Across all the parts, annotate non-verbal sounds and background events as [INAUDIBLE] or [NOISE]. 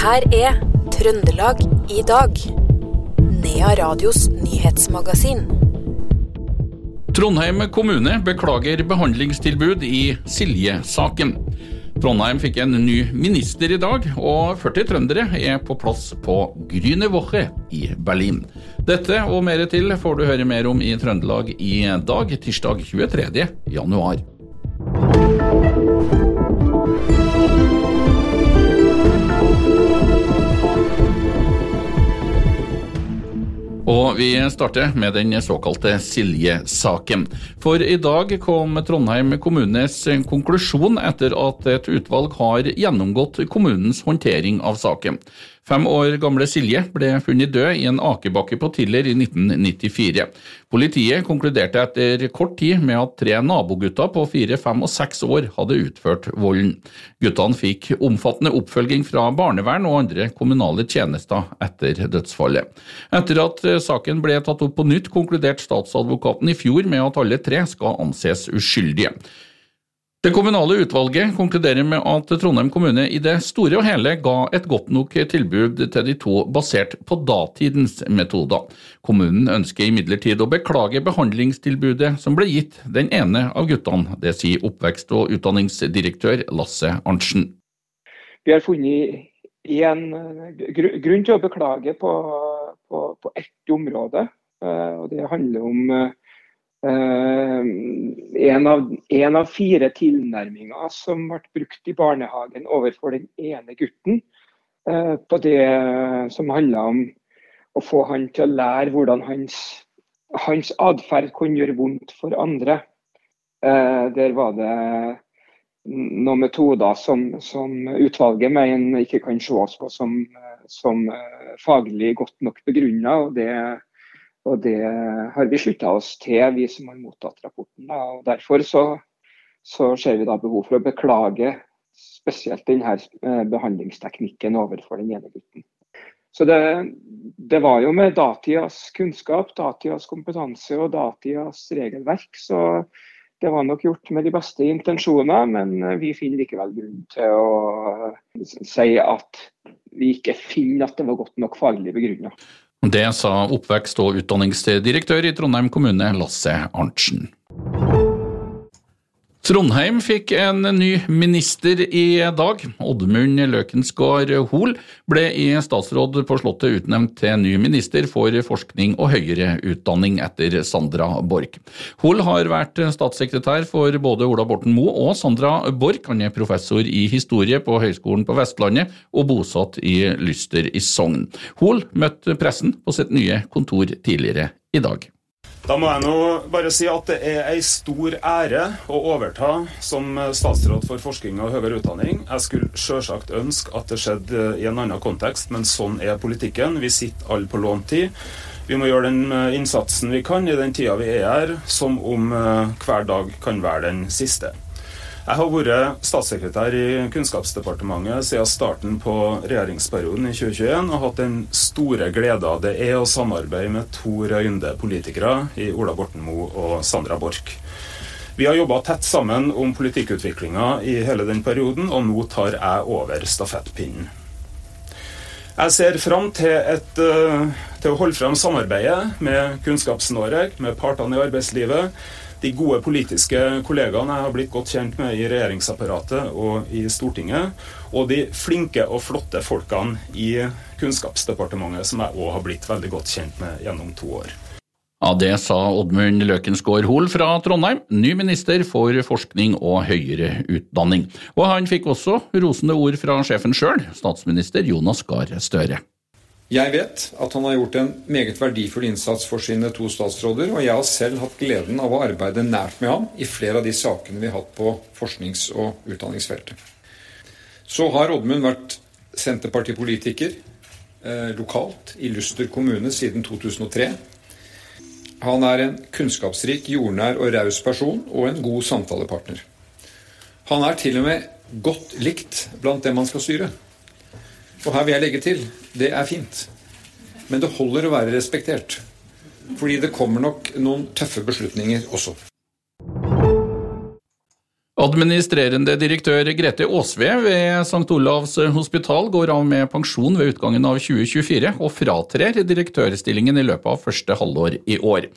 her er Trøndelag i dag. Nea Radios nyhetsmagasin. Trondheim kommune beklager behandlingstilbud i Silje-saken. Trondheim fikk en ny minister i dag, og 40 trøndere er på plass på Grünerwoche i Berlin. Dette og mer til får du høre mer om i Trøndelag i dag, tirsdag 23. januar. Og vi starter med den såkalte Silje-saken. For i dag kom Trondheim kommunes konklusjon etter at et utvalg har gjennomgått kommunens håndtering av saken. Fem år gamle Silje ble funnet død i en akebakke på Tiller i 1994. Politiet konkluderte etter kort tid med at tre nabogutter på fire, fem og seks år hadde utført volden. Guttene fikk omfattende oppfølging fra barnevern og andre kommunale tjenester etter dødsfallet. Etter at saken ble tatt opp på nytt, konkluderte statsadvokaten i fjor med at alle tre skal anses uskyldige. Det kommunale utvalget konkluderer med at Trondheim kommune i det store og hele ga et godt nok tilbud til de to basert på datidens metoder. Kommunen ønsker imidlertid å beklage behandlingstilbudet som ble gitt den ene av guttene. Det sier oppvekst- og utdanningsdirektør Lasse Arntzen. Vi har funnet en grunn til å beklage på, på, på ett område. Eh, og Det handler om eh, en, av, en, av, fire tilnærminger som ble brukt i barnehagen overfor den ene gutten, uh, på det som handla om å få han til å lære hvordan hans, hans atferd kunne gjøre vondt for andre. Uh, der var det noen metoder som, som, utvalget mener ikke kan ses på som, som faglig godt nok begrunna. Det og det har vi slutta oss til, vi som har mottatt rapporten. Og Derfor så, så, ser vi da behov for å beklage spesielt denne eh, behandlingsteknikken overfor den ene gutten. Så det, det var jo med datidas kunnskap, datidas kompetanse og datidas regelverk. Så det var nok gjort med de beste intensjoner, men vi finner likevel grunn til å si at vi ikke finner at det var godt nok faglig begrunna. Det sa oppvekst- og utdanningsdirektør i Trondheim kommune, Lasse Arntzen. Trondheim fikk en ny minister i dag. Oddmund Løkensgaard Hoel ble i statsråd på Slottet utnevnt til ny minister for forskning og høyere utdanning etter Sandra Borch. Hoel har vært statssekretær for både Ola Borten Moe og Sandra Borch. Han er professor i historie på Høgskolen på Vestlandet og bosatt i Lyster i Sogn. Hoel møtte pressen på sitt nye kontor tidligere i dag. Da må jeg nå bare si at det er ei stor ære å overta som statsråd for forskning og høyere utdanning. Jeg skulle sjølsagt ønske at det skjedde i en annen kontekst, men sånn er politikken. Vi sitter alle på lånt tid. Vi må gjøre den eh, innsatsen vi kan i den tida vi er her, som om eh, hver dag kan være den siste. Jeg har vært statssekretær i Kunnskapsdepartementet siden starten på regjeringsperioden i 2021 og hatt den store gleda det er å samarbeide med to røynde politikere i Ola Borten Moe og Sandra Borch. Vi har jobba tett sammen om politikkutviklinga i hele den perioden, og nå tar jeg over stafettpinnen. Jeg ser fram til, et, eh, til å holde frem samarbeidet med Kunnskaps-Norge, med partene i arbeidslivet, de gode politiske kollegaene jeg har blitt godt kjent med i regjeringsapparatet og i Stortinget, og de flinke og flotte folkene i Kunnskapsdepartementet, som jeg òg har blitt veldig godt kjent med gjennom to år. Ja, Det sa Oddmund Løkensgård Hoel fra Trondheim, ny minister for forskning og høyere utdanning. Og han fikk også rosende ord fra sjefen sjøl, statsminister Jonas Gahr Støre. Jeg vet at han har gjort en meget verdifull innsats for sine to statsråder, og jeg har selv hatt gleden av å arbeide nært med ham i flere av de sakene vi har hatt på forsknings- og utdanningsfeltet. Så har Oddmund vært senterpartipolitiker eh, lokalt i Luster kommune siden 2003. Han er en kunnskapsrik, jordnær og raus person og en god samtalepartner. Han er til og med godt likt blant dem han skal styre. Og her vil jeg legge til det er fint. Men det holder å være respektert. Fordi det kommer nok noen tøffe beslutninger også. Administrerende direktør Grete Aasve ved St. Olavs hospital går av med pensjon ved utgangen av 2024, og fratrer direktørstillingen i løpet av første halvår i år.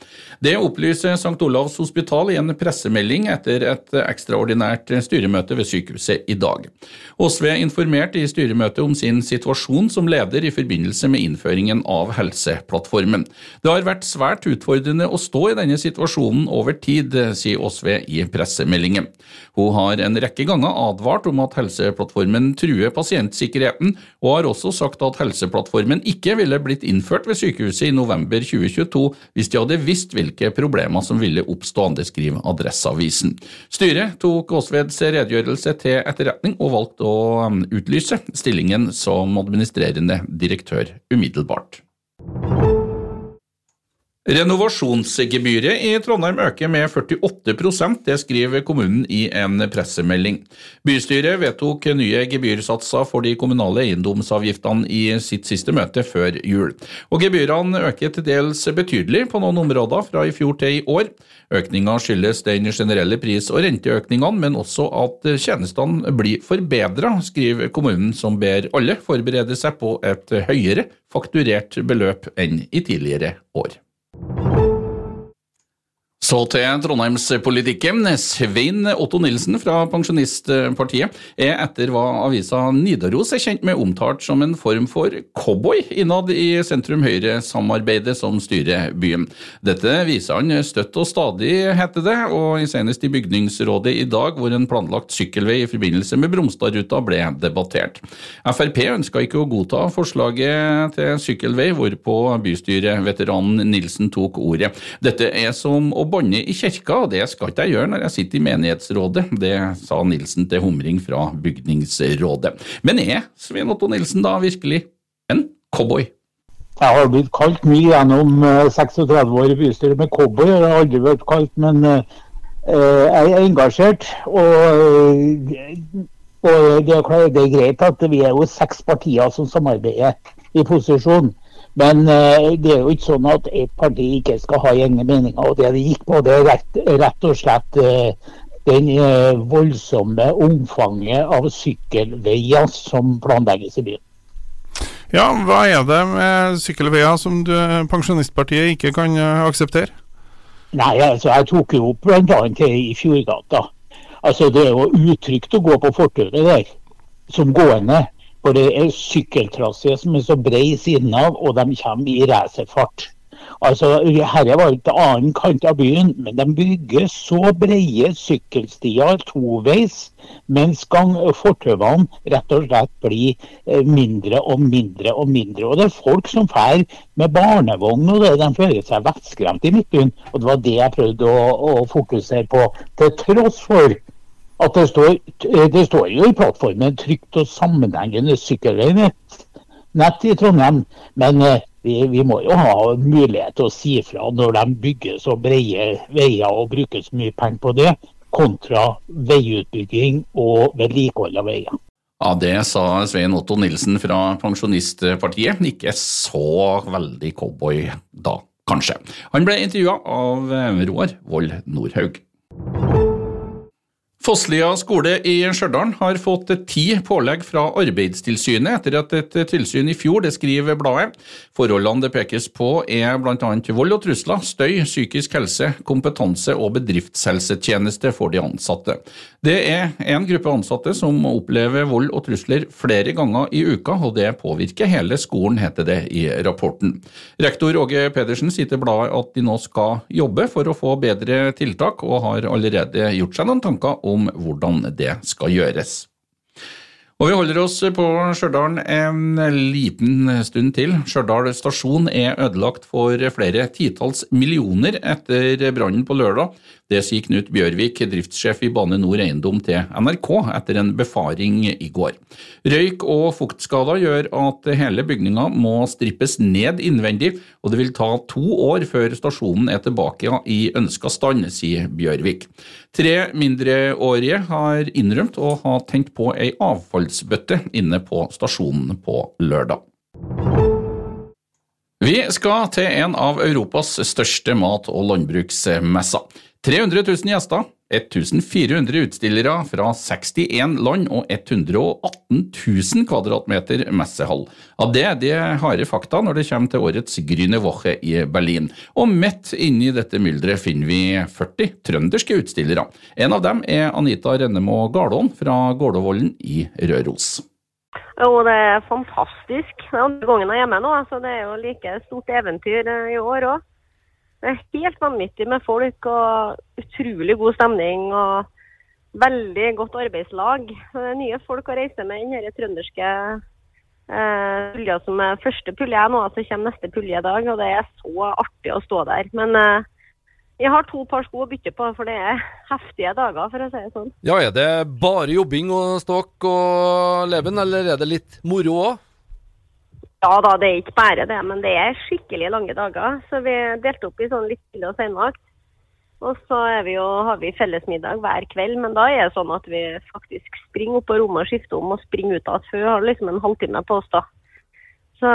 Det opplyser St. Olavs hospital i en pressemelding etter et ekstraordinært styremøte ved sykehuset i dag. Aasve informerte i styremøtet om sin situasjon som leder i forbindelse med innføringen av Helseplattformen. Det har vært svært utfordrende å stå i denne situasjonen over tid, sier Aasve i pressemeldingen. Hun har en rekke ganger advart om at Helseplattformen truer pasientsikkerheten, og har også sagt at Helseplattformen ikke ville blitt innført ved sykehuset i november 2022 hvis de hadde visst hvilke problemer som ville oppstå, det skriver Adresseavisen. Styret tok Aasveds redegjørelse til etterretning og valgte å um, utlyse stillingen som administrerende direktør umiddelbart. Renovasjonsgebyret i Trondheim øker med 48% det skriver kommunen i en pressemelding. Bystyret vedtok nye gebyrsatser for de kommunale eiendomsavgiftene i sitt siste møte før jul. Og gebyrene øker til dels betydelig på noen områder fra i fjor til i år. Økninga skyldes den generelle pris- og renteøkningene, men også at tjenestene blir forbedra, skriver kommunen, som ber alle forberede seg på et høyere fakturert beløp enn i tidligere år. Så til trondheimspolitikken. Svein Otto Nilsen fra Pensjonistpartiet er etter hva avisa Nidaros er kjent med omtalt som en form for cowboy innad i sentrum-høyre-samarbeidet som styrer byen. Dette viser han støtt og stadig, heter det, og senest i bygningsrådet i dag, hvor en planlagt sykkelvei i forbindelse med Bromstadruta ble debattert. Frp ønska ikke å godta forslaget til sykkelvei, hvorpå bystyreveteranen Nilsen tok ordet. Dette er som å banne i kirka, og det skal ikke jeg gjøre når jeg sitter i menighetsrådet. Det sa Nilsen til Humring fra bygningsrådet. Men er Svein Otto Nilsen da virkelig en cowboy? Jeg har blitt kalt mye gjennom 36 eh, år i bystyret, med cowboy har aldri vært kalt. Men uh, jeg er engasjert. Og, og det, er, greit at vi er jo seks partier som samarbeider i posisjon. Men uh, det er jo ikke sånn at et parti ikke skal ha egne meninger. og Det det gikk på, det er rett, rett og slett uh, den uh, voldsomme omfanget av sykkelveier som planlegges i byen. Ja, Hva er det med sykkelveier som du, Pensjonistpartiet ikke kan akseptere? Nei, altså Jeg tok jo opp bl.a. i Fjordgata. Altså Det er jo utrygt å gå på fortauet der som gående. For det er sykkeltrasé som er så bred siden av, og de kommer i racerfart. Altså, Herre var ikke annen kant av byen, men de bygger så brede sykkelstier toveis, mens fortauene rett og slett blir eh, mindre og mindre og mindre. Og det er folk som drar med barnevogn, og det, de føler seg vettskremt i Midtbyen. Og det var det jeg prøvde å, å fokusere på, til tross for at det står, det står jo i plattformen trygt og sammenhengende sykkelveinett i Trondheim. Men eh, vi, vi, må jo ha mulighet til å si fra når de bygger så brede veier og bruker så mye penger på det, kontra veiutbygging og vedlikehold av veier. Ja, Det sa Svein Otto Nilsen fra Pensjonistpartiet. Ikke så veldig cowboy da, kanskje. Han ble intervjua av Roar Vold Nordhaug. Fosslia skole i Stjørdal har fått ti pålegg fra Arbeidstilsynet etter at et tilsyn i fjor, det skriver bladet. Forholdene det pekes på er bl.a. vold og trusler, støy, psykisk helse, kompetanse og bedriftshelsetjeneste for de ansatte. Det er en gruppe ansatte som opplever vold og trusler flere ganger i uka, og det påvirker hele skolen, heter det i rapporten. Rektor Åge Pedersen sier til bladet at de nå skal jobbe for å få bedre tiltak, og har allerede gjort seg noen tanker om om hvordan det skal gjøres. Og Vi holder oss på Stjørdal en liten stund til. Stjørdal stasjon er ødelagt for flere titalls millioner etter brannen på lørdag. Det sier Knut Bjørvik, driftssjef i Bane Nor Eiendom til NRK etter en befaring i går. Røyk og fuktskader gjør at hele bygninga må strippes ned innvendig, og det vil ta to år før stasjonen er tilbake i ønska stand, sier Bjørvik. Tre mindreårige har innrømt å ha tent på ei avfallsbøtte inne på stasjonene på lørdag. Vi skal til en av Europas største mat- og landbruksmesser. 300 000 gjester, 1400 utstillere fra 61 land og 118 000 kvadratmeter messehall. Av det er det harde fakta når det kommer til årets Grüne Woche i Berlin. Og midt inni dette mylderet finner vi 40 trønderske utstillere. En av dem er Anita Rennemo Garlån fra Gålåvollen i Røros. Jo, det er fantastisk. Det er andre gangen jeg er hjemme nå, så det er jo like stort eventyr eh, i år òg. Det er helt vanvittig med folk og utrolig god stemning og veldig godt arbeidslag. Det er nye folk å reise med i denne trønderske eh, pulja som er første pulje nå, så kommer neste pulje i dag. Og det er så artig å stå der. Men eh, jeg har to par sko å bytte på, for det er heftige dager, for å si det sånn. Ja, Er det bare jobbing og stokk og leven, eller er det litt moro òg? Ja da, det er ikke bare det, men det er skikkelig lange dager. Så vi delte opp i sånn litt tidlig og senvakt. Og så vi jo, har vi fellesmiddag hver kveld, men da er det sånn at vi faktisk springer opp på rommet og skifter om og springer ut igjen. For vi har liksom en halvtime på oss da. Så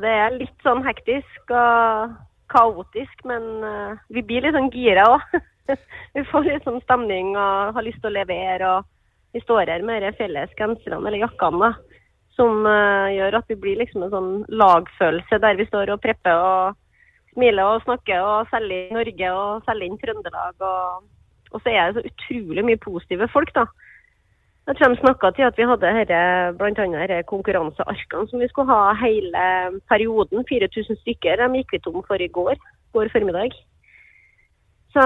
det er litt sånn hektisk og kaotisk, men uh, vi blir litt sånn gira òg. [LAUGHS] vi får litt sånn stemning og har lyst til å levere. og Vi står her med de felles genserne eller jakkene. som uh, gjør at vi blir liksom en sånn lagfølelse der vi står og prepper og smiler og snakker og selger inn Norge og selger inn Trøndelag. Og, og, så er det så utrolig mye positive folk, da. Jeg tror de snakka til at vi hadde her, blant annet konkurransearkene som vi skulle ha hele perioden. 4000 stykker. De gikk vi tom for i går, går formiddag. Så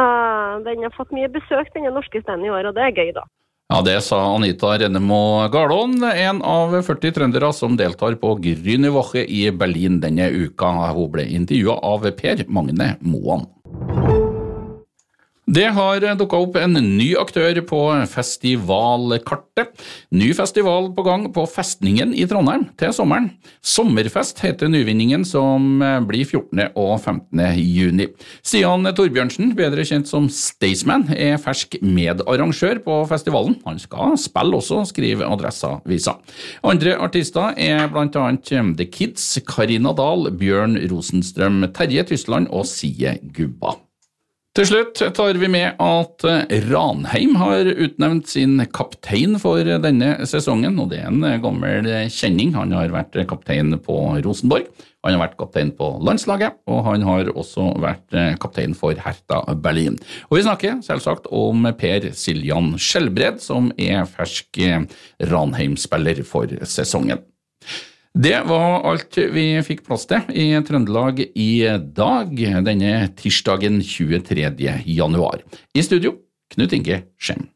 den har fått mye besøk, denne norske standen i år, og det er gøy, da. Ja, Det sa Anita Rennemo Garlån, en av 40 trøndere som deltar på Grünerwoche i Berlin denne uka. Hun ble intervjua av Per Magne Moan. Det har dukka opp en ny aktør på festivalkartet. Ny festival på gang på Festningen i Trondheim til sommeren. Sommerfest heter nyvinningen, som blir 14. og 15. juni. Stian Torbjørnsen, bedre kjent som Staysman, er fersk medarrangør på festivalen. Han skal spille også, skriver Adresseavisa. Andre artister er annet The Kids, Karina Dahl, Bjørn Rosenstrøm, Terje Tysland og Sie Gubba. Til slutt tar vi med at Ranheim har utnevnt sin kaptein for denne sesongen, og det er en gammel kjenning. Han har vært kaptein på Rosenborg, han har vært kaptein på landslaget, og han har også vært kaptein for Hertha Berlin. Og vi snakker selvsagt om Per Siljan Skjelbred, som er fersk Ranheim-spiller for sesongen. Det var alt vi fikk plass til i Trøndelag i dag, denne tirsdagen 23. januar. I studio, Knut Inge Skjem.